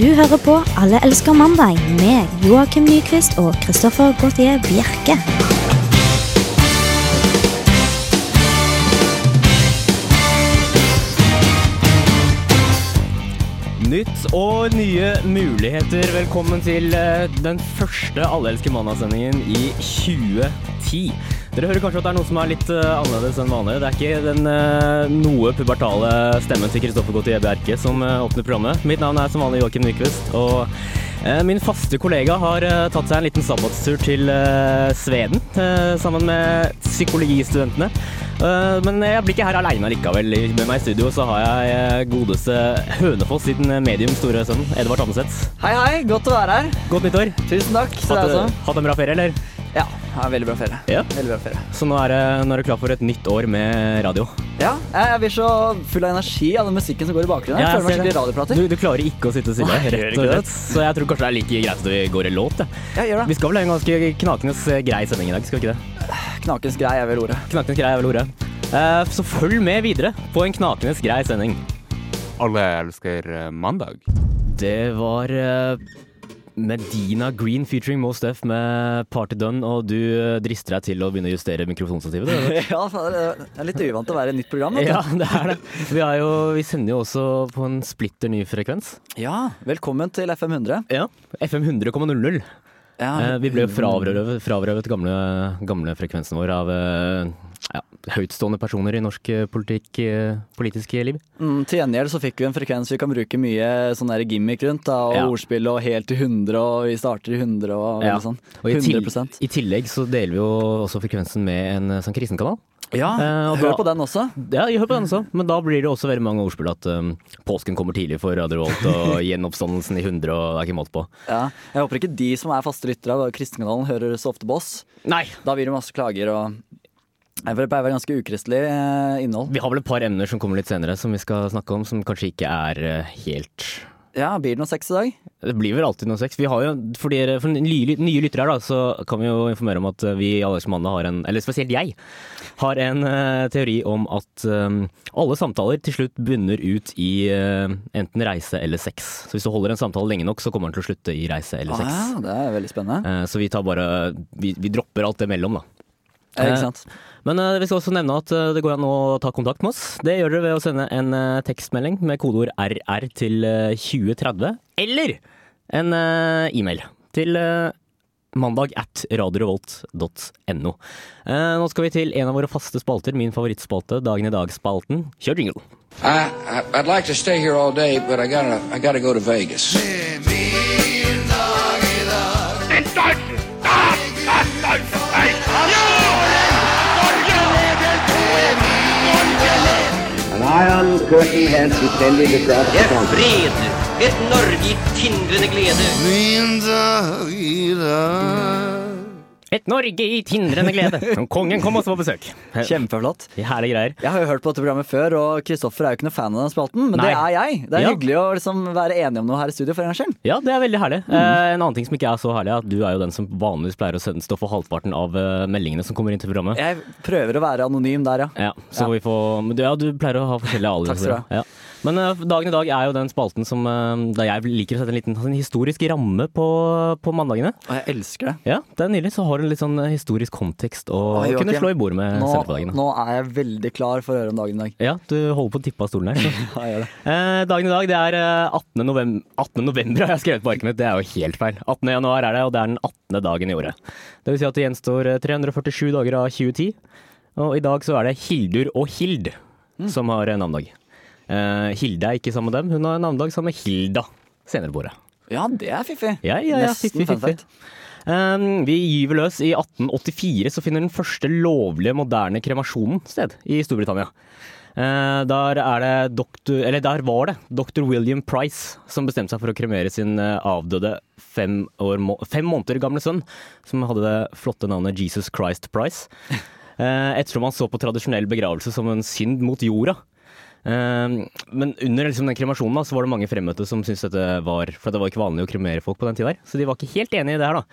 Du hører på Alle elsker mandag med Joakim Nyquist og Christoffer Gautier Bjerke. Nytt og nye muligheter. Velkommen til eh, den første Alle elsker mandag-sendingen i 2010. Dere hører kanskje at det er noe som er litt eh, annerledes enn vanlig. Det er ikke den eh, noe pubertale stemmen til Kristoffer Gautier Bjerke som eh, åpner programmet. Mitt navn er som vanlig Joakim Nyquist. Og min faste kollega har tatt seg en liten sabbatstur til Sveden sammen med psykologistudentene. Men jeg blir ikke her aleine likevel. Med meg i studio så har jeg godeste Hønefoss sin medium store sønn, Edvard Tammeseth. Hei, hei. Godt å være her. Godt nyttår. Tusen takk. Hatt, hatt en bra ferie, eller? Ja, veldig bra ferie. Ja. Veldig bra ferie. Så nå er, det, nå er du klar for et nytt år med radio? Ja, jeg jeg blir så full av energi av den musikken som går i bakgrunnen. Ja, Jeg føler meg skikkelig radioprater. Du, du klarer ikke å sitte stille, rett og slett. Så jeg tror kanskje det er like greit at vi går i låt. Ja. gjør det. Vi skal vel ha en ganske knakende grei sending i dag, skal vi ikke det? Knakens grei er vel ordet. Knakens grei er vel ordet. Uh, så følg med videre på en knakende grei sending. Alle elsker eh, mandag. Det var eh, Medina Green featuring Most Deaf med Party Done, og du eh, drister deg til å begynne å justere mikrofonstativet. Ja, det er litt uvant å være et nytt program. Ja, det er det. Vi, er jo, vi sender jo også på en splitter ny frekvens. ja, velkommen til FM 100. Ja. FM 100,00. Ja, Eh, vi ble jo frarøvet gamle, gamle frekvensen vår av eh, ja, høytstående personer i norsk eh, politikk, politisk politiske liv. Mm, til gjengjeld så fikk vi en frekvens vi kan bruke mye sånn der gimmick rundt, da, og Ja. ordspill og helt til 100, og vi starter i 100 og Ja. sånn. Og i, til, 100 I tillegg så deler vi jo også frekvensen med en sånn Sankt Kristen-kanal. Ja, Eh, og hør da- på den også. Ja, hører på den også, men da blir det også veldig mange ordspill at um, påsken kommer tidlig for Radio Volt og gjenoppstandelsen i 100 og det er ikke måte på. Ja. Jeg håper ikke de som er faste lyttere av Kristenkanalen hører så ofte på oss. Nei! Da blir det masse klager og Jeg pleier å være ganske ukristelig eh, innhold. Vi har vel et par emner som kommer litt senere som vi skal snakke om, som kanskje ikke er eh, helt Ja, Blir det noe sex i dag? Det blir vel alltid noe sex. Vi har jo, for, dere, for nye, nye lyttere her, da, så kan vi jo informere om at eh, vi i Alex Mandag har en, eller spesielt jeg, har en uh, teori om at um, alle samtaler til slutt bunner ut i uh, enten reise eller sex. Så hvis du holder en samtale lenge nok, så kommer den til å slutte i reise eller Ah, sex. ja, det er veldig spennende. Uh, så vi tar bare vi, vi dropper alt det mellom, da. Ja, eh, ikke sant? Men eh, vi skal også nevne at eh, det går an å ta kontakt med oss. Det gjør dere ved å sende en eh, tekstmelding med kodeord RR til eh, 2030, eller en e-mail til mandag at radiorevolt.no. Eh, nå skal vi til en av våre faste spalter, min favorittspalte, Dagen i dag-spalten. Kjør jingle. I, I I'd like to stay here all day, but I gotta I gotta go to Vegas. An iron curtain has descended across the Det er fred, et Norge i tindrende glede. Et Norge i tindrende glede. Kongen kom også på besøk. Kjempeflott. Herlige greier. Jeg har jo hørt på dette programmet før, og Kristoffer er jo ikke noe fan av den spalten, men Nei. det er jeg. Det er Ja. hyggelig å liksom være enige om noe her i studio for en gangs skyld. Ja, det er veldig herlig. Eh, en annen ting som ikke er så herlig, er at du er jo den som vanligvis pleier å sende stå for halvparten av eh, meldingene som kommer inn til programmet. Jeg prøver å være anonym der, ja. Ja, så Ja. vi får du- Ja, du pleier å ha forskjellige aliaser. Takk skal du Ja. Men eh, dagen i dag er jo den spalten som eh, Da jeg liker å sette en liten en historisk ramme på, på mandagene. Og jeg elsker det. Ja, det er nydelig. Så har du en litt sånn eh, historisk kontekst å Oi, kunne slå i bordet med Nå, selvpådagen. nå er jeg veldig klar for å høre om dagen i dag. Ja, du holder på å tippe av stolen her. Så. Ja, jeg gjør det. Eh, dagen i dag det er eh, 18. november, 18. november har jeg skrevet på arket mitt, det er jo helt feil. 18. januar er det, og det er den 18. dagen i året. Det vil si at det gjenstår eh, 347 dager av 2010, og i dag så er det Hildur og Hild som har navnedag. Eh, Hilde er ikke sammen med dem, hun har navnedag sammen med Hilda senere på året. Ja, det er fiffig. Ja, ja, ja, Nesten fiffig. Um, vi gyver løs. I 1884 så finner den første lovlige moderne kremasjonen sted i Storbritannia. Uh, der, er det doktor, eller der var det dr. William Price som bestemte seg for å kremere sin avdøde fem, år, fem måneder gamle sønn, som hadde det flotte navnet Jesus Christ Price. Uh, ettersom han så på tradisjonell begravelse som en synd mot jorda. Eh, men under liksom den kremasjonen da, så var det mange fremmøtte som syntes dette var For det var ikke vanlig å kremere folk på den tida så de var ikke helt enig i det her, da.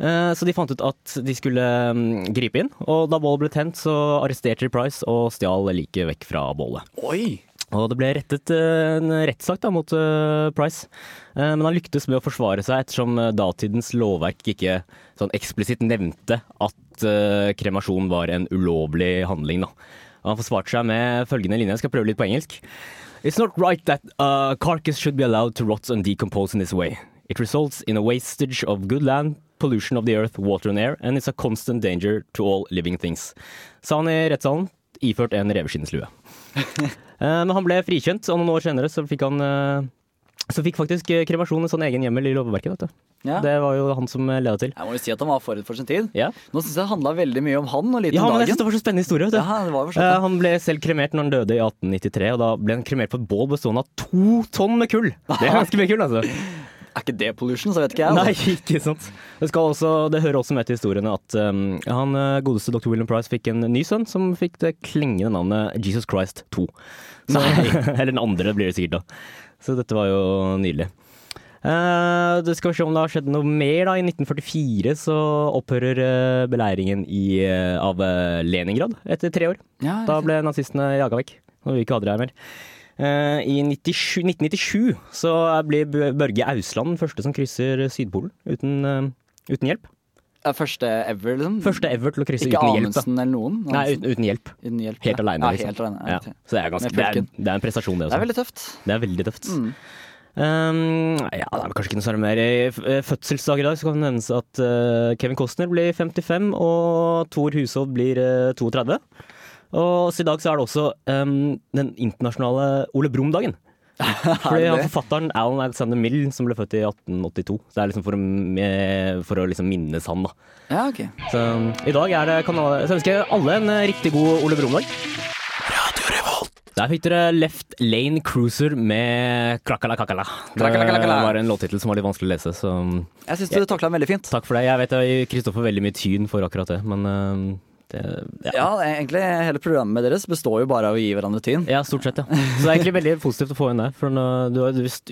Eh, Så de fant ut at de skulle mm, gripe inn, og da bålet ble tent, så arresterte de Price og stjal liket vekk fra bålet. Oi! Og det ble rettet eh, en rettssak mot eh, Price, men han lyktes med å forsvare seg ettersom eh, datidens lovverk ikke sånn eksplisitt nevnte at kremasjon var en ulovlig handling. Da. Han forsvarte seg med følgende linje, jeg skal prøve litt på engelsk. It's not right that a carcass should be allowed to rot and decompose in this way. It results in a wastage of good land, pollution of the earth, water and air, and it's a constant danger to all living things. Sa han i rettssalen, iført en reveskinnslue. Eh, Men han ble frikjent, og noen år senere så fikk han eh, så fikk faktisk eh, kremasjon en sånn egen hjemmel i lovverket. vet du. Ja. Det var jo han som leda til. Jeg må jo si at han var forut for sin tid. Ja, Nå syns jeg det handla veldig mye om han og litt ja om dagen. Ja, men det var så spennende historie. vet du. Ja, det var Eh, sånn. han ble selv kremert når han døde i 1893, og da ble han kremert på et bål bestående av to tonn med kull. Det er ganske mye kull, altså. Er ikke det pollution, så vet ikke jeg. Nei, Altså. ikke sant. Det, også, det hører også med til historiene at um, han eh, godeste dr. William Price fikk en ny sønn som fikk det klingende navnet Jesus Christ 2. Så, eller den andre blir det sikkert da. Så dette var jo nydelig. Uh, det skal vi se om det har skjedd noe mer. da. I 1944 så opphører uh, beleiringen i, uh, av Leningrad etter tre år. Ja, Da ble nazistene jaga vekk, og vi ikke hadde det her mer. I 97, 1997 så blir Børge Ausland den første som krysser Sydpolen uten, uten hjelp. Ja, Første ever, liksom? Første ever til å krysse Ikke uten hjelp. Ikke Amundsen eller noen? Nei, uten, uten hjelp. Uten hjelp. Helt ja. aleine. Ja, liksom. Ja. ok. Så det er, ganske, det, er, det er en prestasjon, det Det også. er veldig tøft. Det er veldig tøft. Mm. Um, ja, det er kanskje ikke noe særlig mer. I eh, fødselsdag i dag så kan det nevnes at uh, Kevin Costner blir 55, og Thor Hushovd blir uh, 32. Og så i dag så er det også um, den internasjonale Ole Brumm-dagen. Fordi han? Forfatteren Alan Alexander Mill, som ble født i 1882. Så det er liksom for å, eh, for å liksom minnes han, da. Ja, ok. Så i dag er det kanal... Så ønsker jeg alle en eh, riktig god Ole Brumm-dag. Der fikk dere Left Lane Cruiser med Krakala Kakala. Det var en låttittel som var litt vanskelig å lese, så Jeg syns du takla den veldig fint. takk for det. Jeg vet jeg gir Kristoffer veldig mye tyn for akkurat det, men det, ja. Ja, egentlig hele programmet deres består jo bare av å gi hverandre tyn. Ja, stort sett, ja. Så det er egentlig veldig positivt å få inn det. For du,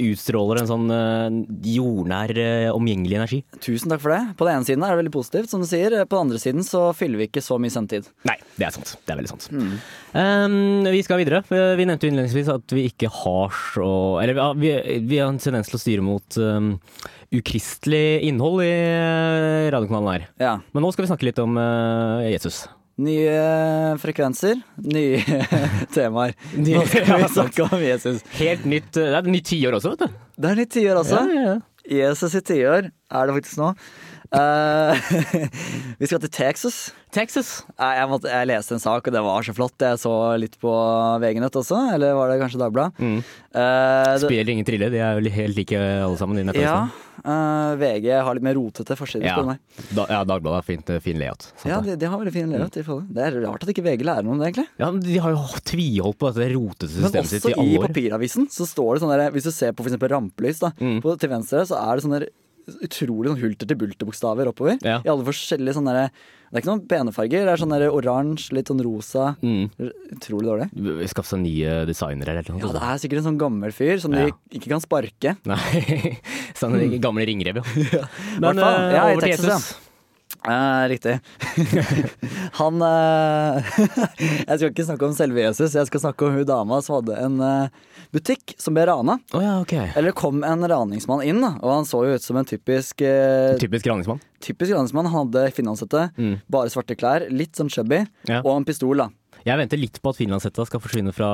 utstråler en sånn eh, jordnær, eh, omgjengelig energi. Tusen takk for det. På den ene siden er det veldig positivt, som du sier. På den andre siden så fyller vi ikke så mye sendetid. Nei, det er sant. Det er veldig sant. Um, vi skal videre. Vi nevnte jo innledningsvis at vi ikke har så Eller vi, vi har en tendens til å styre mot um, ukristelig innhold i eh, radiokanalen her. Ja. Men nå skal vi snakke litt om uh, Jesus. Nye frekvenser, nye temaer. Nå skal vi snakke om Jesus. Helt nytt eh, Det er et nytt tiår også, vet du. Det er nytt tiår også. Ja, ja, ja. Jesus i tiår er det faktisk nå. Eh, vi skal til Texas. Texas. Jeg, måtte, jeg leste en sak, og det var så flott. Jeg så litt på VG-nett også, eller var det kanskje Dagbladet? Mm. Uh, Spiller ingen trille. De er jo helt like alle sammen. Dine ja, eh, VG har litt mer rotete forsider. Ja. Da, ja, Dagbladet har fint, fin layout. Ja, de, de har veldig fin layout. Mm. Det er rart at ikke VG lærer noe om det, egentlig. ja, men De har jo tviholdt på dette rotete systemet sitt også i i alle år. papiravisen så står det sånn der Hvis du ser på f.eks. rampelys, da, Mm. på, til venstre, så er det sånn der utrolig sånn hulter til bulter-bokstaver oppover. Ja. I alle forskjellige sånne der, Det er ikke noen benefarger. Det er sånn der oransje, litt sånn rosa. Mm. Utrolig dårlig. Skaff seg nye designere eller noe. Ja, det er sikkert en sånn gammel fyr som Ja. de ikke kan sparke. Nei, sånn gamle ringrev, ja. Men eh, Ja, i over til Jesus. Eh, riktig. Han eh, Jeg skal ikke snakke om selve Jesus, jeg skal snakke om hun dama som hadde en eh, butikk som ble rana. Oh, ja, okay. Eller kom en raningsmann inn, og han så jo ut som en typisk eh, Typisk raningsmann. Typisk raningsmann. Han hadde finlandshette, Mm. bare svarte klær, litt sånn chubby, Ja. og en pistol, da. Jeg venter litt på at finlandshetta skal forsvinne fra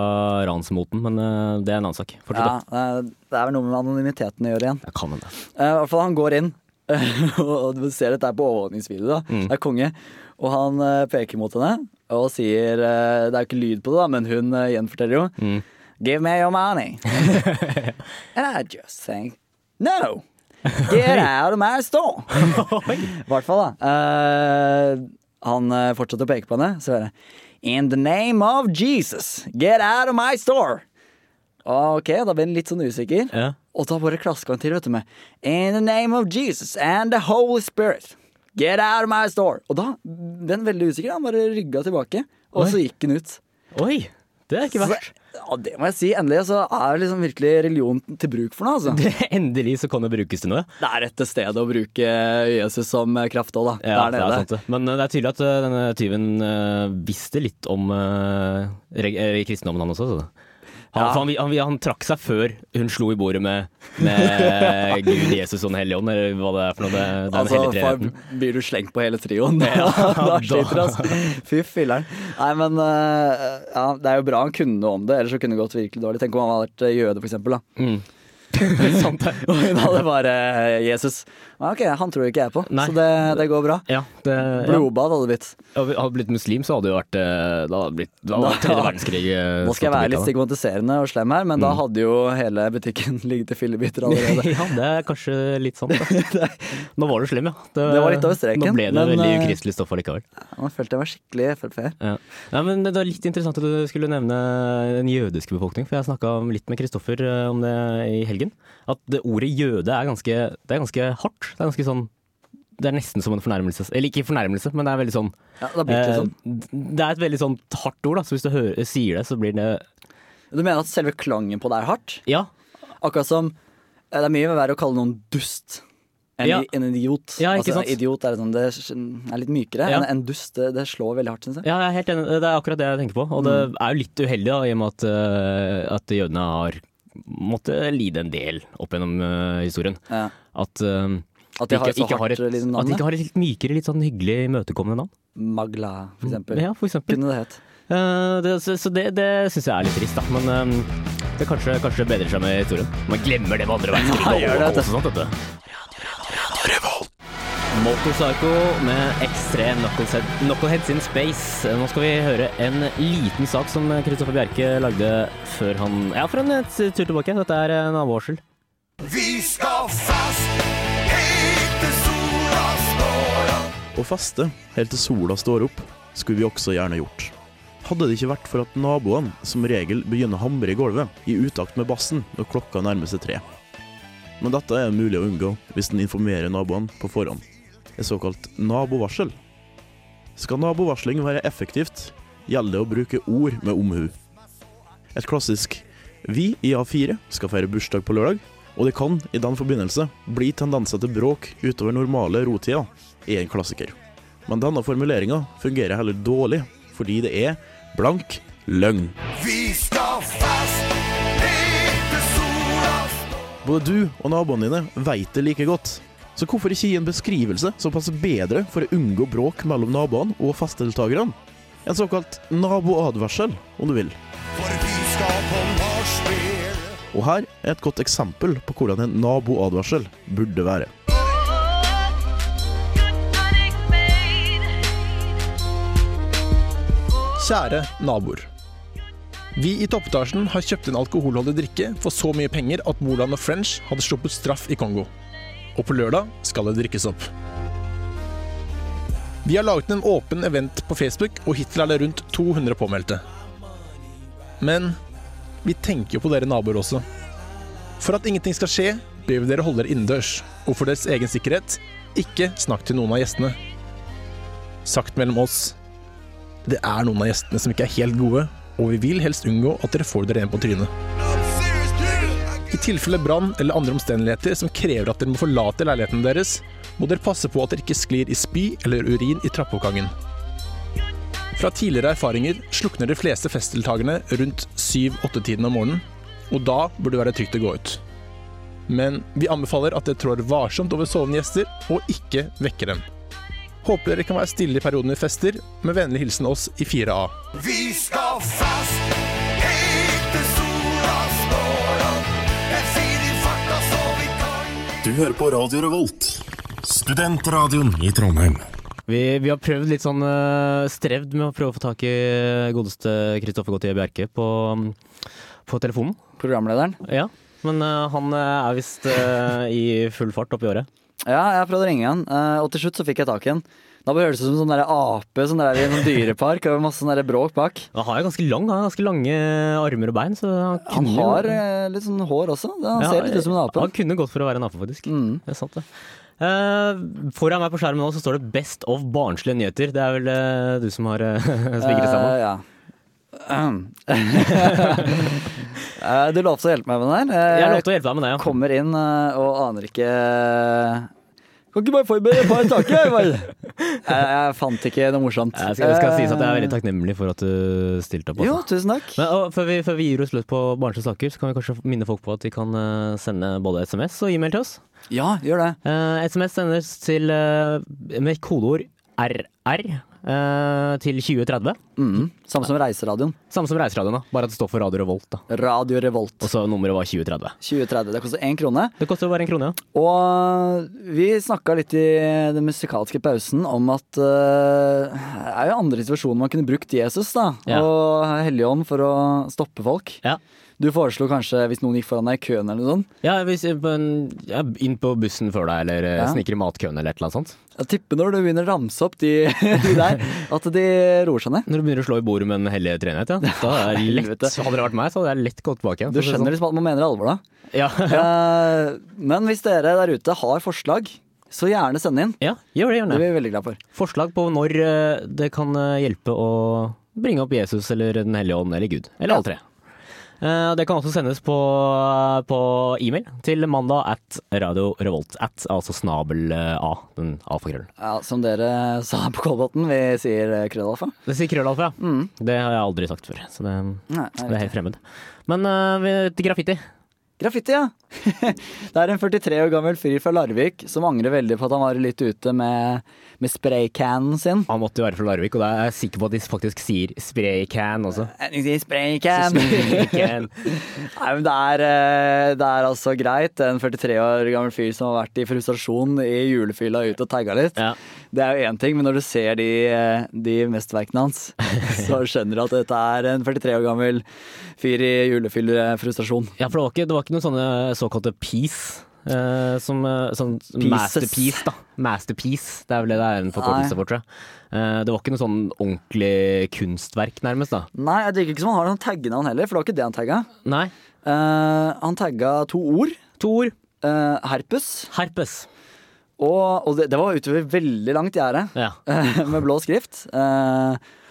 ransmoten, men eh, det er en annen sak. Fortsett, Ja, da. eh, det er vel noe med anonymiteten å gjøre igjen. Jeg kan det. Eh, I hvert fall han går inn, og du ser dette på overvåkningsvideo. da Mm. Det er konge. Og han eh, peker mot henne og sier eh, Det er jo ikke lyd på det, da, men hun eh, gjenforteller jo. Mm. Give me your money. And I just think No! Get out of my store! I hvert fall, da. Uh, han fortsetter å peke på henne, så hører jeg In the name of Jesus, get out of my store! Ok, da blir han litt sånn usikker. Ja. Og da bare klaska han til vet du, med In the name of Jesus and the Holy Spirit, get out of my store. Og da han veldig usikker. Han bare rygga tilbake, og Oi. så gikk han ut. Oi, det er ikke verst. Ja, det må jeg si. Endelig så er liksom virkelig religion til bruk for noe. altså. Det, endelig så kan det brukes til noe. Det er rette stedet å bruke Jesus som kraft òg, da. Ja, det er sant det. Men eh, det er tydelig at eh, denne tyven eh, visste litt om kristendommen, han også. Så. Han, Ja. han, han, han trakk seg før hun slo i bordet med, med Gud, Jesus og Den hellige ånd, eller hva det er for noe. Det, den Altså, for blir du slengt på hele trioen, Ja, da skiter sliter du, altså. Fy filler'n. Nei, men eh, ja, det er jo bra han kunne noe om det, ellers så kunne det gått virkelig dårlig. Tenk om han hadde vært eh, jøde, for eksempel. Da. Mm. Sant det. Og hun hadde bare eh, Jesus. Ja, Ok, han tror ikke jeg på, Nei. så det, det går bra. Ja, det. Blodbad hadde det blitt. Hadde jeg blitt muslim, så hadde det vært eh, Da hadde det blitt da hadde tredje verdenskrig. eh, Nå skal jeg være litt stigmatiserende og slem her, men da hadde jo hele butikken ligget i fillebiter allerede. Ja, det er kanskje litt sant. Da. Nå var du slem, ja. Det var litt over streken, Nå ble det men, veldig ukristelig stoff allikevel. Nå følte jeg meg skikkelig Frp. Ja. Men Det var litt interessant at du skulle nevne den jødiske befolkning, for jeg snakka litt med Kristoffer om det i helgen. At det ordet jøde er ganske, det er ganske hardt. Det er ganske sånn det er nesten som en fornærmelse. Eller ikke fornærmelse, men det er veldig sånn Ja, det har sånn. eh, Det er et veldig sånn hardt ord, da. Så hvis du hører, sier det, så blir det Du mener at selve klangen på det er hardt? Ja. Akkurat som eh, Det er mye verre å kalle noen dust enn Ja. en idiot. Ja, ikke altså, sant? Idiot er, sånn, det er litt mykere. Ja. En, en dust det, det slår veldig hardt, syns jeg. Ja, jeg er helt enig. Det er akkurat det jeg tenker på. Og det Mm. er jo litt uheldig, da, i og med at, eh, at jødene har måttet lide en del opp gjennom eh, historien. Ja. At, eh, At de ikke, ikke har hardt et, liksom, at de ikke har et litt mykere, litt sånn hyggelig, imøtekommende navn. Magla, for eksempel. Ja, for eksempel. Kunne det het. Uh, det, så så det, det syns jeg er litt trist, da. Men eh, det kanskje, kanskje bedrer seg med historien. Man glemmer det med andre verdenskrig Ja, og gjør det, vet du. holocaust og sånt, Motorpsycho med X3 Knucklehead, Knuckleheads in Space. Nå skal vi høre en liten sak som Kristoffer Bjerke lagde før han Ja, for en tur tilbake. Dette er naboerskjell Vi skal fast Helt til sola står opp Å faste helt til sola står opp, skulle vi også gjerne gjort. Hadde det ikke vært for at naboene som regel begynner å hamre i gulvet i utakt med bassen når klokka nærmer seg tre. Men dette er mulig å unngå hvis en informerer naboene på forhånd. Et såkalt nabovarsel. Skal nabovarsling være effektivt, gjelder det å bruke ord med omhu. Et klassisk 'Vi i A4 skal feire bursdag på lørdag', og det kan i den forbindelse bli tendenser til bråk utover normale rotider, er en klassiker. Men denne formuleringa fungerer heller dårlig, fordi det er blank løgn. Både du og naboene dine veit det like godt. Så hvorfor ikke gi en beskrivelse som passer bedre for å unngå bråk mellom naboene og festdeltakerne? En såkalt naboadvarsel, om du vil. Og her er et godt eksempel på hvordan en naboadvarsel burde være. Kjære naboer. Vi i toppetasjen har kjøpt en alkoholholdig drikke for så mye penger at Moland og French hadde sluppet straff i Kongo. Og på lørdag skal det drikkes opp. Vi har laget en åpen event på Facebook, og hittil er det rundt 200 påmeldte. Men vi tenker jo på dere naboer også. For at ingenting skal skje, ber vi dere holde dere innendørs. Og for deres egen sikkerhet, ikke snakk til noen av gjestene. Sagt mellom oss, det er noen av gjestene som ikke er helt gode, og vi vil helst unngå at dere får dere en på trynet. I tilfelle brann eller andre omstendigheter som krever at dere må forlate leiligheten deres, må dere passe på at dere ikke sklir i spy eller urin i trappeoppgangen. Fra tidligere erfaringer slukner de fleste festdeltakerne rundt 7-8-tiden om morgenen, og da burde det være trygt å gå ut. Men vi anbefaler at dere trår varsomt over sovende gjester, og ikke vekker dem. Håper dere kan være stille i perioden vi fester, med vennlig hilsen oss i 4A. Du hører på Radio Revolt, studentradioen i Trondheim. Vi, vi har prøvd litt sånn eh, strevd med å prøve å få tak i godeste Kristoffer Gautier Bjerke på, på telefonen. Programlederen. Ja, men eh, han eh, er visst i full fart opp i året. Ja, jeg har prøvd å ringe han, og til slutt så fikk jeg tak i han. Da bare høres det ut som sånn der ape sånn der i en sånn dyrepark og masse sånn der bråk bak. Han har jo ganske lang, han har ganske lange armer og bein, så han Han kunne jo- har eh, litt sånn hår også. Han Ja, ser litt ut som en ape. Han kunne gått for å være en ape, faktisk. Mm. Det er sant, det. Uh, foran meg på skjermen nå så står det 'Best of barnslige nyheter'. Det er vel uh, du som har uh, spikret sammen? Uh, ja. Du lovte å hjelpe meg med den her. Jeg lovte å hjelpe deg med det, ja. Kommer inn og aner ikke Kan ikke bare forberede et par saker, jeg. Jeg, jeg fant ikke noe morsomt. Jeg skal, skal sies at jeg er veldig takknemlig for at du stilte opp. Jo, Altså. tusen takk. Men, og, før, vi, før vi gir oss løs på barnslige saker, så kan vi kanskje minne folk på at de kan eh, sende både SMS og e-mail til oss. Ja, gjør det. Uh, SMS sendes til, uh, med kodeord RR eh, til 2030. Mm, samme som Reiseradioen. Samme som Reiseradioen, da. bare at det står for Radio Revolt. da. Radio Revolt. Og så nummeret var 2030. 2030. Det koster én krone. Det koster bare en krone, ja. Og vi snakka litt i den musikalske pausen om at uh, det er jo andre situasjoner man kunne brukt Jesus da, Ja. og Helligånd for å stoppe folk. Ja. Du foreslo kanskje hvis noen gikk foran deg i køen eller noe sånt. Ja, hvis, på en- ja, inn på bussen før deg, eller eh, Ja. sniker i matkøen, eller et eller annet sånt. Jeg tipper når du begynner å ramse opp de, de der, at de roer seg ned. Når du begynner å slå i bordet med en hellig treenhet, ja. Da er lett, hadde det vært meg, så hadde jeg lett gått tilbake. Du skjønner sånn. liksom at man mener alvor da. Ja, Eh, men hvis dere der ute har forslag, så gjerne send inn. ja, gjør det, gjør Det det. blir vi veldig glad for. Forslag på når eh, det kan hjelpe å bringe opp Jesus eller Den hellige ånd eller Gud. Eller Ja. alle tre. Eh, Det kan også sendes på, på e-mail til mandag at Radio Revolt. At, altså snabel eh, A, den alfakrøllen. Ja, som dere sa på Kolbotn, vi sier eh, krøllalfa. Det sier krøllalfa, ja. Mm. Det har jeg aldri sagt før, så det, Nei, det er helt fremmed. Men til graffiti. Graffiti, ja. det er en 43 år gammel fyr fra Larvik som angrer veldig på at han var litt ute med, med spraycanen sin. Han måtte jo være fra Larvik, og da er jeg sikker på at de faktisk sier spraycan også. De Spraycan! Spraycan. Nei, men det er, eh, det er altså greit. En 43 år gammel fyr som har vært i frustrasjon i julefylla ute og tagga litt. Ja. Det er jo én ting, men når du ser de, eh, de mesterverkene hans, så skjønner du at dette er en 43 år gammel fyr i julefyllefrustrasjon. Ja, for det var ikke, det var ikke noen sånne såkalte peace. Eh, som eh, sånn Pieces. masterpiece, da. Masterpiece, det er vel det det er en forkortelse for, tror jeg. Uh, det var ikke noe sånn ordentlig kunstverk, nærmest, da. Nei, jeg digger ikke som han har noen taggenavn heller, for det var ikke det han tagga. Nei. Uh, han tagga to ord. To ord. Herpes. Herpes. Og, og det, det var utover veldig langt gjerde, Ja. med blå skrift.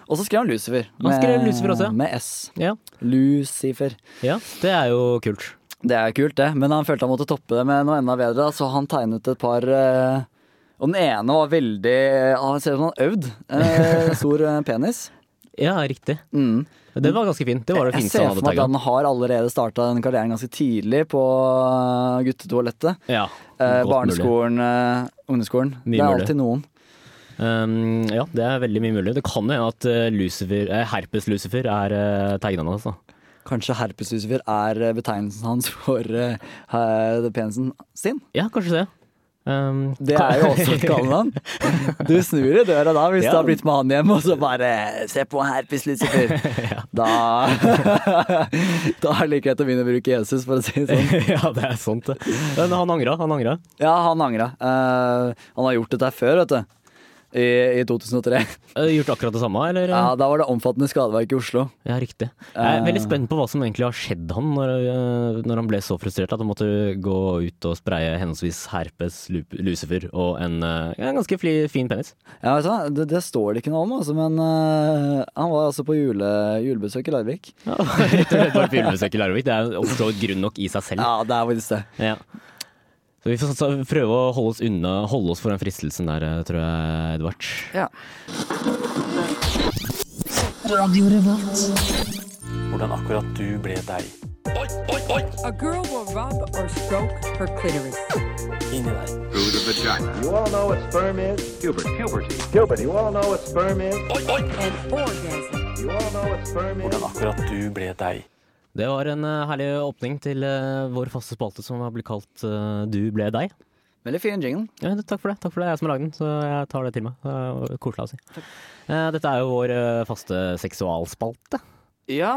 Og så skrev han Lucifer. Han skrev Lucifer også, ja. Med S. Ja. Lucifer. ja, det er jo kult. Det er kult, det, men han følte han måtte toppe det med noe enda bedre, så han tegnet et par eh, Og den ene var veldig Han ser ut som han øvd. Eh, stor eh, penis. Ja, riktig. Mm. Det var ganske fint. Det var det Jeg ser for meg at han har allerede starta den karrieren ganske tidlig på eh, guttetoalettet. Ja, Eh, mulig. barneskolen, eh, ungdomsskolen. Mye det er mulig. alltid noen. Um, ja, det er veldig mye mulig. Det kan jo hende at eh, Lucifer, eh, Herpes-Lucifer er uh, altså. hans. Kanskje herpeslucifer er eh, betegnelsen hans for uh, penisen sin? Ja, kanskje det. Um, Det er jo også et kallenavn. Du snur i døra da hvis Ja. du har blitt med han hjem, og så bare Se på herpeslucifer. Da Da er det like greit å begynne å bruke Jesus, for å si det sånn. ja, det er sant, det. Men han angra, han angra. Ja, han angra. Uh, han har gjort dette før, vet du. I, I 2003. Eh, Gjort akkurat det samme, eller? Ja, Da var det omfattende skadeverk i Oslo. Ja, riktig. Jeg er veldig Eh. spent på hva som egentlig har skjedd han når, eh, når han ble så frustrert at han måtte gå ut og spraye henholdsvis herpes, lucifer og en, eh, en ganske fli, fin penis. Ja, vet du hva? Det, det står det ikke noe om, altså, men uh, han var altså på jule, julebesøk i Larvik. Ja, Rett og slett på julebesøk i Larvik. Det er jo grunn nok i seg selv. Ja, det er faktisk det. Ja. Så vi får prøve å holde oss unna, holde oss for den fristelsen der, eh, tror jeg, Edvard. Ja. Hvordan akkurat du ble deg. A girl will rub or stroke her clitoris. Inni deg. Through the vagina. You all know what sperm is? Puberty. Puberty. Puberty. You all know what sperm is? An orgasm. You all know what sperm is? Hvordan akkurat du ble deg. Det var en eh, herlig åpning til eh, vår faste spalte som har blitt kalt eh, Du ble deg. Veldig fin jingle. Ja, takk for det. Takk for det, jeg som har lagd den, så jeg tar det til meg. Det Koselig å si. Takk. Dette er jo vår faste seksualspalte. Ja.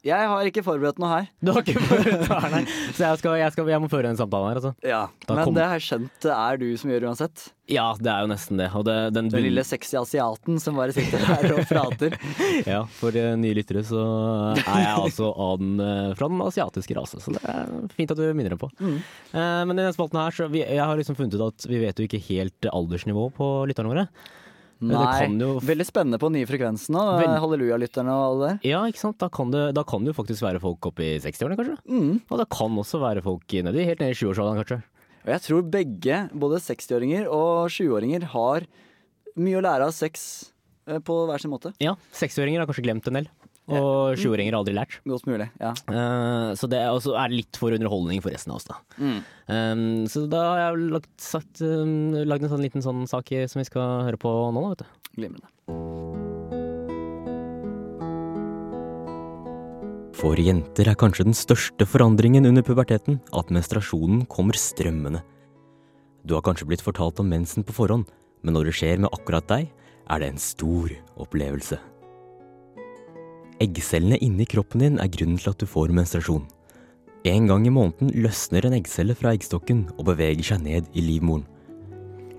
Jeg har ikke forberedt noe her. Du har ikke forberedt noe her, nei. Så jeg, skal, jeg, skal, jeg må føre en samtale her, altså. Ja, Da Men kom- det har jeg skjønt det er du som gjør uansett. Ja, det er jo nesten det. Og det, den Den lille sexy asiaten som bare sitter her og prater. Ja, for eh, nye lyttere så er jeg altså av den, eh, fra den asiatiske rase, så det er fint at du minner dem på. Mm. Eh, Men i denne spalten her, så vi, jeg har liksom funnet ut at vi vet jo ikke helt aldersnivå på lytterne våre. Nei, jo veldig spennende på nye frekvensen. Vel- Halleluja-lytterne og alle der. Ja, ikke sant. Da kan det, da kan det jo faktisk være folk oppe i 60-årene, kanskje. Mm. Og det kan også være folk nedi, helt ned i 20-årsalderen, kanskje. Og jeg tror begge, både 60-åringer og 20-åringer, har mye å lære av sex eh, på hver sin måte. Ja, 60-åringer har kanskje glemt en del. Og 20-åringer har aldri lært. Godt mulig, ja. Uh, så det er også er litt for underholdning for resten av oss, da. Mm. Um, så da har jeg lagt, sagt, um, lagd en sånn liten sånn sak som vi skal høre på nå, da, vet du. Glimrende. For jenter er kanskje den største forandringen under puberteten at menstruasjonen kommer strømmende. Du har kanskje blitt fortalt om mensen på forhånd, men når det skjer med akkurat deg, er det en stor opplevelse. Eggcellene inni kroppen din er grunnen til at du får menstruasjon. En gang i måneden løsner en eggcelle fra eggstokken og beveger seg ned i livmoren.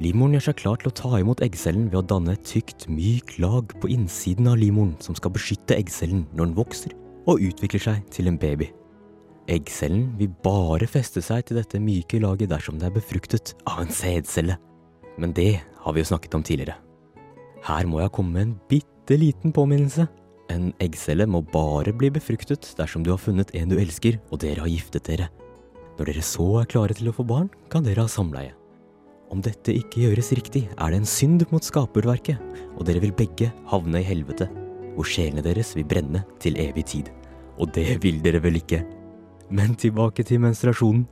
Livmoren gjør seg klar til å ta imot eggcellen ved å danne et tykt, mykt lag på innsiden av livmoren som skal beskytte eggcellen når den vokser og utvikler seg til en baby. Eggcellen vil bare feste seg til dette myke laget dersom det er befruktet av en sædcelle. Men det har vi jo snakket om tidligere. Her må jeg komme med en bitte liten påminnelse. En eggcelle må bare bli befruktet dersom du har funnet en du elsker og dere har giftet dere. Når dere så er klare til å få barn, kan dere ha samleie. Om dette ikke gjøres riktig, er det en synd mot skaperverket, og dere vil begge havne i helvete, hvor sjelene deres vil brenne til evig tid. Og det vil dere vel ikke? Men tilbake til menstruasjonen.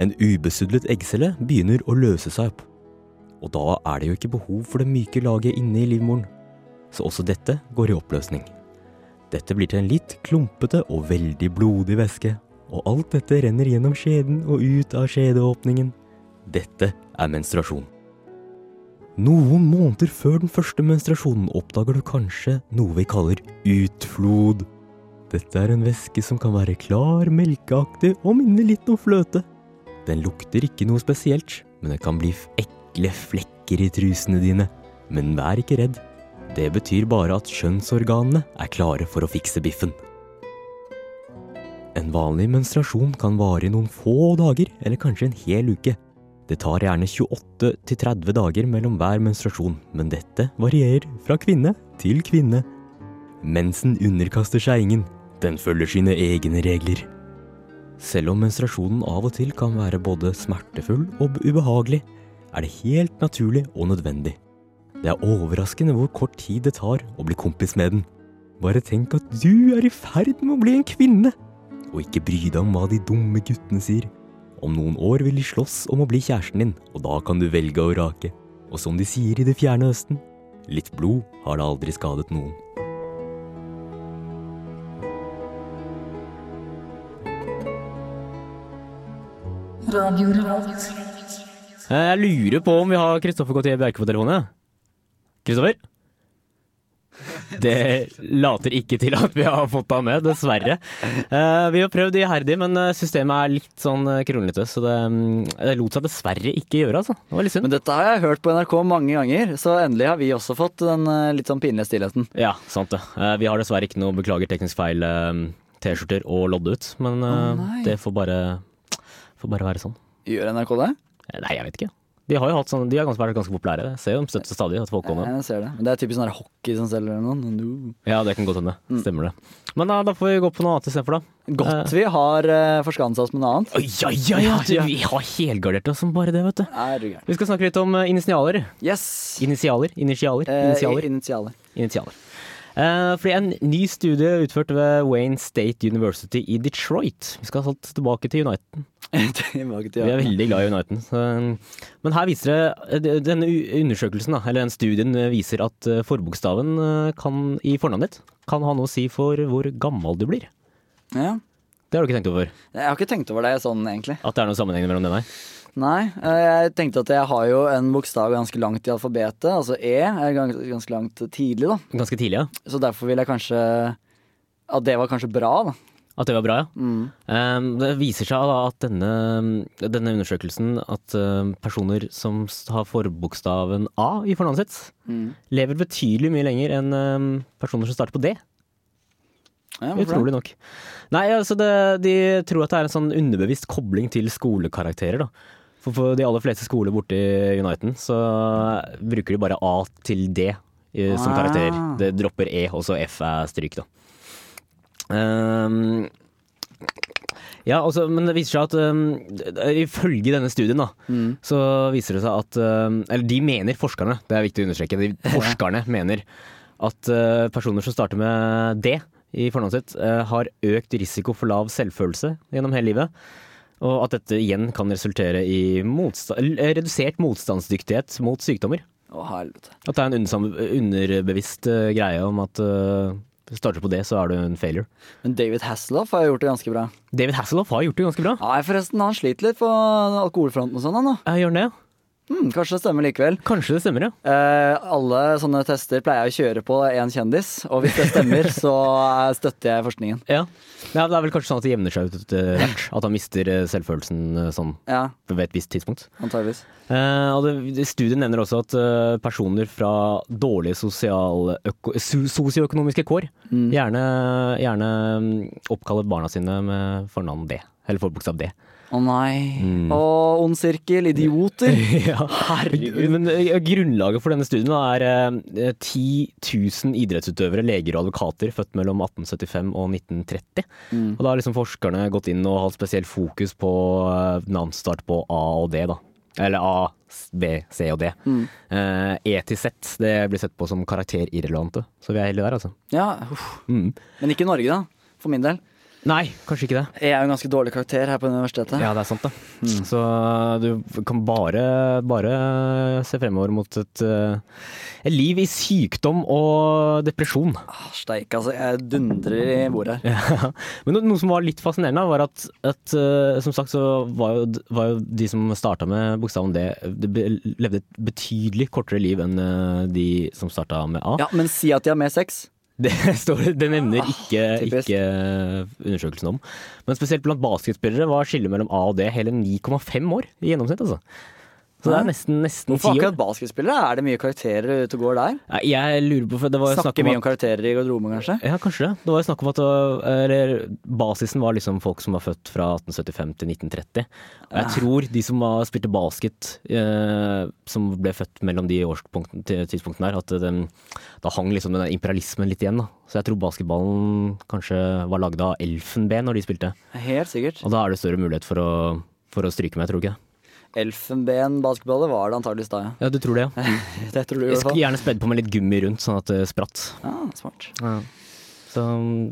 En ubesudlet eggcelle begynner å løse seg opp. Og da er det jo ikke behov for det myke laget inne i livmoren. Så også dette går i oppløsning. Dette blir til en litt klumpete og veldig blodig væske, og alt dette renner gjennom skjeden og ut av skjedeåpningen. Dette er menstruasjon. Noen måneder før den første menstruasjonen oppdager du kanskje noe vi kaller utflod. Dette er en væske som kan være klar, melkeaktig og minne litt om fløte. Den lukter ikke noe spesielt, men det kan bli ekle flekker i trusene dine. Men vær ikke redd. Det betyr bare at kjønnsorganene er klare for å fikse biffen. En vanlig menstruasjon kan vare i noen få dager, eller kanskje en hel uke. Det tar gjerne 28 til 30 dager mellom hver menstruasjon, men dette varierer fra kvinne til kvinne. Mensen underkaster seg ingen, den følger sine egne regler. Selv om menstruasjonen av og til kan være både smertefull og ubehagelig, er det helt naturlig og nødvendig. Det er overraskende hvor kort tid det tar å bli kompis med den. Bare tenk at du er i ferd med å bli en kvinne, og ikke bry deg om hva de dumme guttene sier. Om noen år vil de slåss om å bli kjæresten din, og da kan du velge å rake. Og som de sier i det fjerne østen, litt blod har da aldri skadet noen. Eh, Jeg lurer på om vi har Kristoffer Gautier Bjerke på telefonen. ja. Kristoffer? Det later ikke til at vi har fått deg med, dessverre. Eh, vi har prøvd iherdig, men eh, systemet er litt sånn eh, kronglete, så det, mm, det lot seg dessverre ikke gjøre, altså. Det. Men dette har jeg hørt på NRK mange ganger, så endelig har vi også fått den litt sånn pinlige stillheten. Ja, sant det. Vi har dessverre ikke noe beklager teknisk feil T-skjorter å lodde ut, men oh, det får bare, får bare være sånn. Gjør NRK det? Nei, jeg vet ikke. De har jo hatt sånn, de har ganske vært ganske populære. Jeg ser jo de støtter stadig at folk kommer. Jeg ser det. Men det er typisk sånn her hockey som selger noen. No. Ja, det kan godt hende. Stemmer det. Men da, da får vi gå på noe annet istedenfor, da. Godt vi har uh, forskansa oss med noe annet. Ja, ja, ja! Du, vi har helgardert oss som bare det, vet du. Er du. Vi skal snakke litt om eh, initialer. Yes. Initialer. Initialer. Eh, Initialer. initialer. Eh, fordi en ny studie utført ved Wayne State University i Detroit Vi skal altså tilbake til Uniten. Tilbake til Vi er veldig glad i Uniten. Men her viser det eh, Denne undersøkelsen, eller den studien, viser at eh, forbokstaven kan, i fornavnet ditt kan ha noe å si for hvor gammel du blir. Ja. Det har du ikke tenkt over? Jeg har ikke tenkt over det sånn, egentlig. At det er noen sammenheng mellom det, nei? Nei, eh, jeg tenkte at jeg har jo en bokstav ganske langt i alfabetet. Altså E er ganske langt tidlig, da. Ganske tidlig, ja. Så derfor vil jeg kanskje At det var kanskje bra, da. At det var bra, ja. Mm. Um, det viser seg da at denne, denne undersøkelsen at um, personer som har forbokstaven A i fornavnet sitt, Mm. lever betydelig mye lenger enn um, personer som starter på D. Ja, Utrolig nok. Nei, altså det, de tror at det er en sånn underbevisst kobling til skolekarakterer, da. For på de aller fleste skoler borte i Uniten så bruker de bare A til D i, som Ah. Det dropper E, og så F er stryk, da. Um, ja, altså, men det viser seg at um, ifølge denne studien, da, Mm. så viser det seg at um, Eller de mener, forskerne, det er viktig å understreke, de forskerne mener at uh, personer som starter med D i fornavnet sitt, uh, har økt risiko for lav selvfølelse gjennom hele livet. Og at dette igjen kan resultere i motsta redusert motstandsdyktighet mot sykdommer. Å, helvete. At det er en underbevisst eh, greie om at uh, starter på det, så er du en failure. Men David Hasselhoff har gjort det ganske bra. David Hasselhoff har gjort det ganske bra. Nei, forresten, han sliter litt på alkoholfronten og sånn, han da. Jeg gjør det, Hmm, kanskje det stemmer likevel. Kanskje det stemmer, ja. Eh, alle sånne tester pleier jeg å kjøre på én kjendis, og hvis det stemmer, så eh, støtter jeg forskningen. Ja. ja. Det er vel kanskje sånn at det jevner seg ut etter hvert. At han mister eh, selvfølelsen eh, sånn Ja, ved et visst tidspunkt. antageligvis. Eh, studien nevner også at personer fra dårlige sosioøkonomiske kår Mm. gjerne, gjerne mm, oppkaller barna sine med fornavn D. Eller forbokstav D. Å nei. Mm. Å, ond sirkel, idioter. ja. Herregud. Men eh, grunnlaget for denne studien er eh, 10 000 idrettsutøvere, leger og advokater født mellom 1875 og 1930. Mm. Og da har liksom forskerne gått inn og hatt spesielt fokus på eh, navnstart på A og D, da. Eller A, B, C og D. Mm. Eh, e til Z det blir sett på som karakterirrelevante, så vi er heldige der, altså. Ja. Mm. Men ikke i Norge, da. For min del. Nei, kanskje ikke det. Jeg er jo en ganske dårlig karakter her på universitetet. Ja, det er sant, det. Mm. Så du kan bare, bare se fremover mot et, eh, et liv i sykdom og depresjon. Ah, Steik, altså. Jeg dundrer i bordet her. Ja. Men noe som var litt fascinerende, var at, at eh, som sagt så var jo, var jo de som starta med bokstaven D, de levde et betydelig kortere liv enn eh, de som starta med A. Ja, men si at de har mer sex. Det, står, det nevner ikke, typisk. ikke undersøkelsen om. Men spesielt blant basketspillere var skillet mellom A og D hele 9,5 år i gjennomsnitt. Altså. Så det er nesten, nesten Hvorfor akkurat basketspillere? Er det mye karakterer ute og går der? Jeg lurer på, det var Snakker snakk Snakker om mye at om karakterer i garderoben, kanskje? Ja, kanskje det. Det var snakk om at eller, basisen var liksom folk som var født fra 1875 til 1930. Og jeg tror de som var, spilte basket, eh, som ble født mellom de årspunktene tidspunktene her, at det, da hang liksom den imperialismen litt igjen. da. Så jeg tror basketballen kanskje var lagd av elfenben når de spilte. Helt sikkert. Og da er det større mulighet for å, for å stryke med, tror du ikke Elfenbenbasketballet var det antakeligvis da, ja. Ja, du tror det, ja. Det tror du Jeg skulle gjerne spedd på med litt gummi rundt, sånn at det spratt. Ja, smart. Så,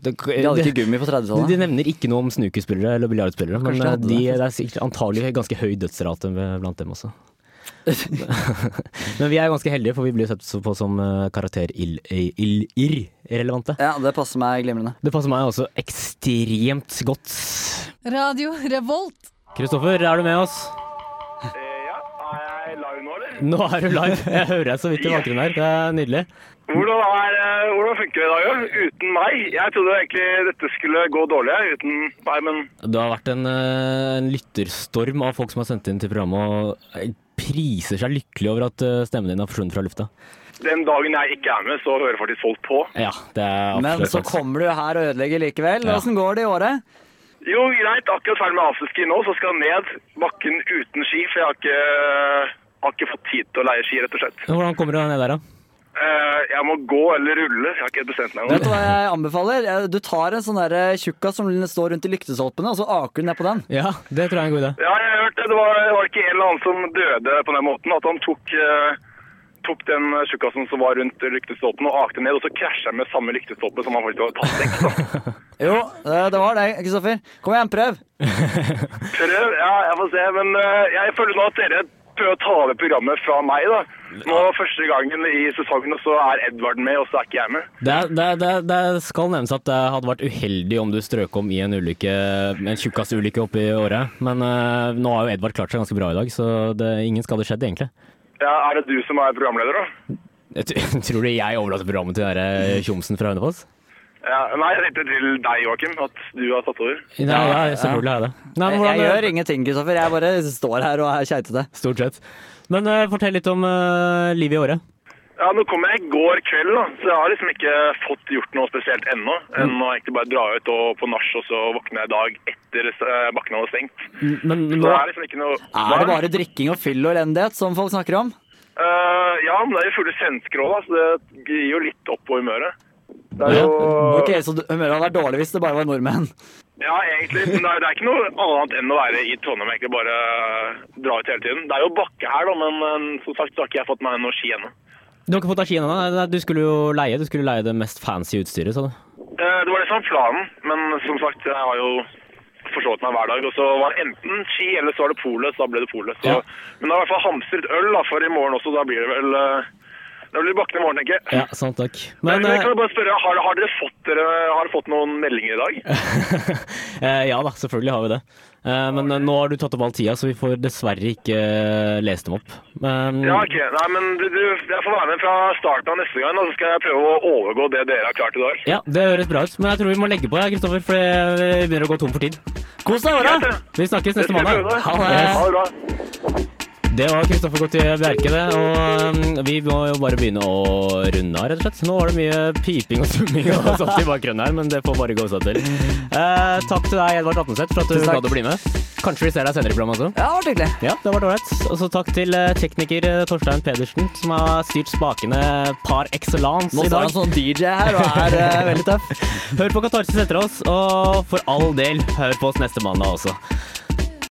det, De hadde ikke gummi på 30-tallet. De nevner ikke noe om snookerspillere eller biljardspillere, men de eh, de, det, det er antagelig ganske høy dødsrate blant dem også. men vi er ganske heldige, for vi blir sett på som eh, karakter ill- ill- irrelevante. Ja, det passer meg glimrende. Det passer meg også ekstremt godt. Radio Revolt. Kristoffer, er du med oss? Ja, er jeg live nå, eller? Nå er du live. Jeg hører deg så vidt i bakgrunnen her. Det er nydelig. Hvordan, er, eh, hvordan funker det i dag, da? Uten meg? Jeg trodde egentlig dette skulle gå dårlig uten meg, men Det har vært en, eh, en lytterstorm av folk som har sendt inn til programmet og eh, priser seg lykkelig over at eh, stemmen din har forsvunnet fra lufta. den dagen jeg ikke er med, så hører faktisk folk på. Ja, det er Men så kommer du her og ødelegger likevel. Ja. Går det i året? Jo, greit. Akkurat ferdig med afterski nå, så skal jeg ned bakken uten ski, for jeg har ikke, har ikke fått tid til å leie ski, rett og slett. Hvordan kommer du deg ned der, da? Eh, jeg må gå eller rulle, jeg har ikke bestemt meg. Vet du hva jeg anbefaler? Eh, Du tar en sånn der tjukkas som står rundt i lyktestolpene, og så aker du ned på den. Ja, det tror jeg er en god idé. Ja, jeg har hørt det. Det var, var ikke en eller annen som døde på den måten, at han tok, eh, tok den tjukkasen som var rundt lyktestolpen og akte ned, og så krasja han med samme lyktestolpe som han faktisk hadde tatt vekk. Jo, eh, det var det, Kristoffer. Kom igjen, prøv. Prøv, ja, jeg får se. Men eh, jeg føler nå at dere prøver å ta over programmet fra meg, da. Nå første gangen i sesongen, og så er Edvard med, og så er ikke jeg med. Det, er- det, er- det, er- det skal nevnes at det hadde vært uheldig om du strøk om i en ulykke, en tjukkastulykke oppi i året. Men uh, nå har jo Edvard klart seg ganske bra i dag, så det, ingen skade skjedd, egentlig. Ja, Er det du som er programleder, da? Jeg tror du jeg overlater programmet til den eh, tjomsen fra Hønefoss? Ja, nei, jeg tenkte til deg, Joakim, at du har tatt over. Nei, ja, selvfølgelig har jeg det. Nei, men Jeg, jeg gjør ingenting, Kristoffer. Jeg bare står her og er keitete. Stort sett. Men uh, fortell litt om uh, livet i året. Ja, Nå kom jeg i går kveld, da, så jeg har liksom ikke fått gjort noe spesielt ennå. Enn å egentlig bare dra ut og på nach, og så våkne jeg dag etter etter eh, bakken hadde stengt. Men Så nå det er liksom ikke noe Er det bare drikking og fyll og elendighet som folk snakker om? Uh, ja, men det er jo fulle svensker òg, da, så det gir jo litt opp på humøret. Det er jo Ok, Så humøret hadde vært dårlig hvis det bare var nordmenn? Ja, egentlig. Men det er, det er ikke noe annet enn å være i Trondheim og egentlig bare dra ut hele tiden. Det er jo bakke her, da, men men som sagt så har ikke jeg fått meg noe ski ennå. Du har ikke fått deg ski ennå? Du skulle jo leie Du skulle leie det mest fancy utstyret, sa du. Eh, Det var det som var planen, men som sagt, jeg har jo forstått meg hver dag. Og så var det enten ski, eller så var det polet, så da ble det polet. Ja. Men det er i hvert fall hamstret øl da, for i morgen også, da blir det vel eh, Da blir det bakken i morgen, tenker jeg. Ja, sant takk. Men, Men men jeg kan eh, bare spørre, har, har, dere fått, dere, har dere fått noen meldinger i dag? eh, Ja da, selvfølgelig har vi det. Eh, Men eh, nå har du tatt opp all tida, så vi får dessverre ikke eh, lest dem opp. Men Ja, ok. Nei, men du, du, jeg får være med fra starten av neste gang, og så skal jeg prøve å overgå det dere har klart i dag. Ja, det høres bra ut. Men jeg tror vi må legge på, ja, Kristoffer, for vi begynner å gå tom for tid. Kos deg, i. Vi snakkes neste måned. Ha Ha det. det bra. Det var Kristoffer Gautier Bjerke, det. Og um, vi må jo bare begynne å runde av, rett og slett. Nå var det mye piping og summing og sånt i bakgrunnen her, men det får bare gå seg til. Eh, takk til deg, Edvard Atneseth, for at du gadd å bli med. Kanskje vi ser deg senere i programmet også. Ja, det var hyggelig. Ja, det var ålreit. Og så takk til eh, tekniker eh, Torstein Pedersen, som har styrt spakene par excellence Nå i står han sånn DJ her og er uh, veldig tøff. Hør på Katarsis etter oss, og for all del, hør på oss neste mandag også.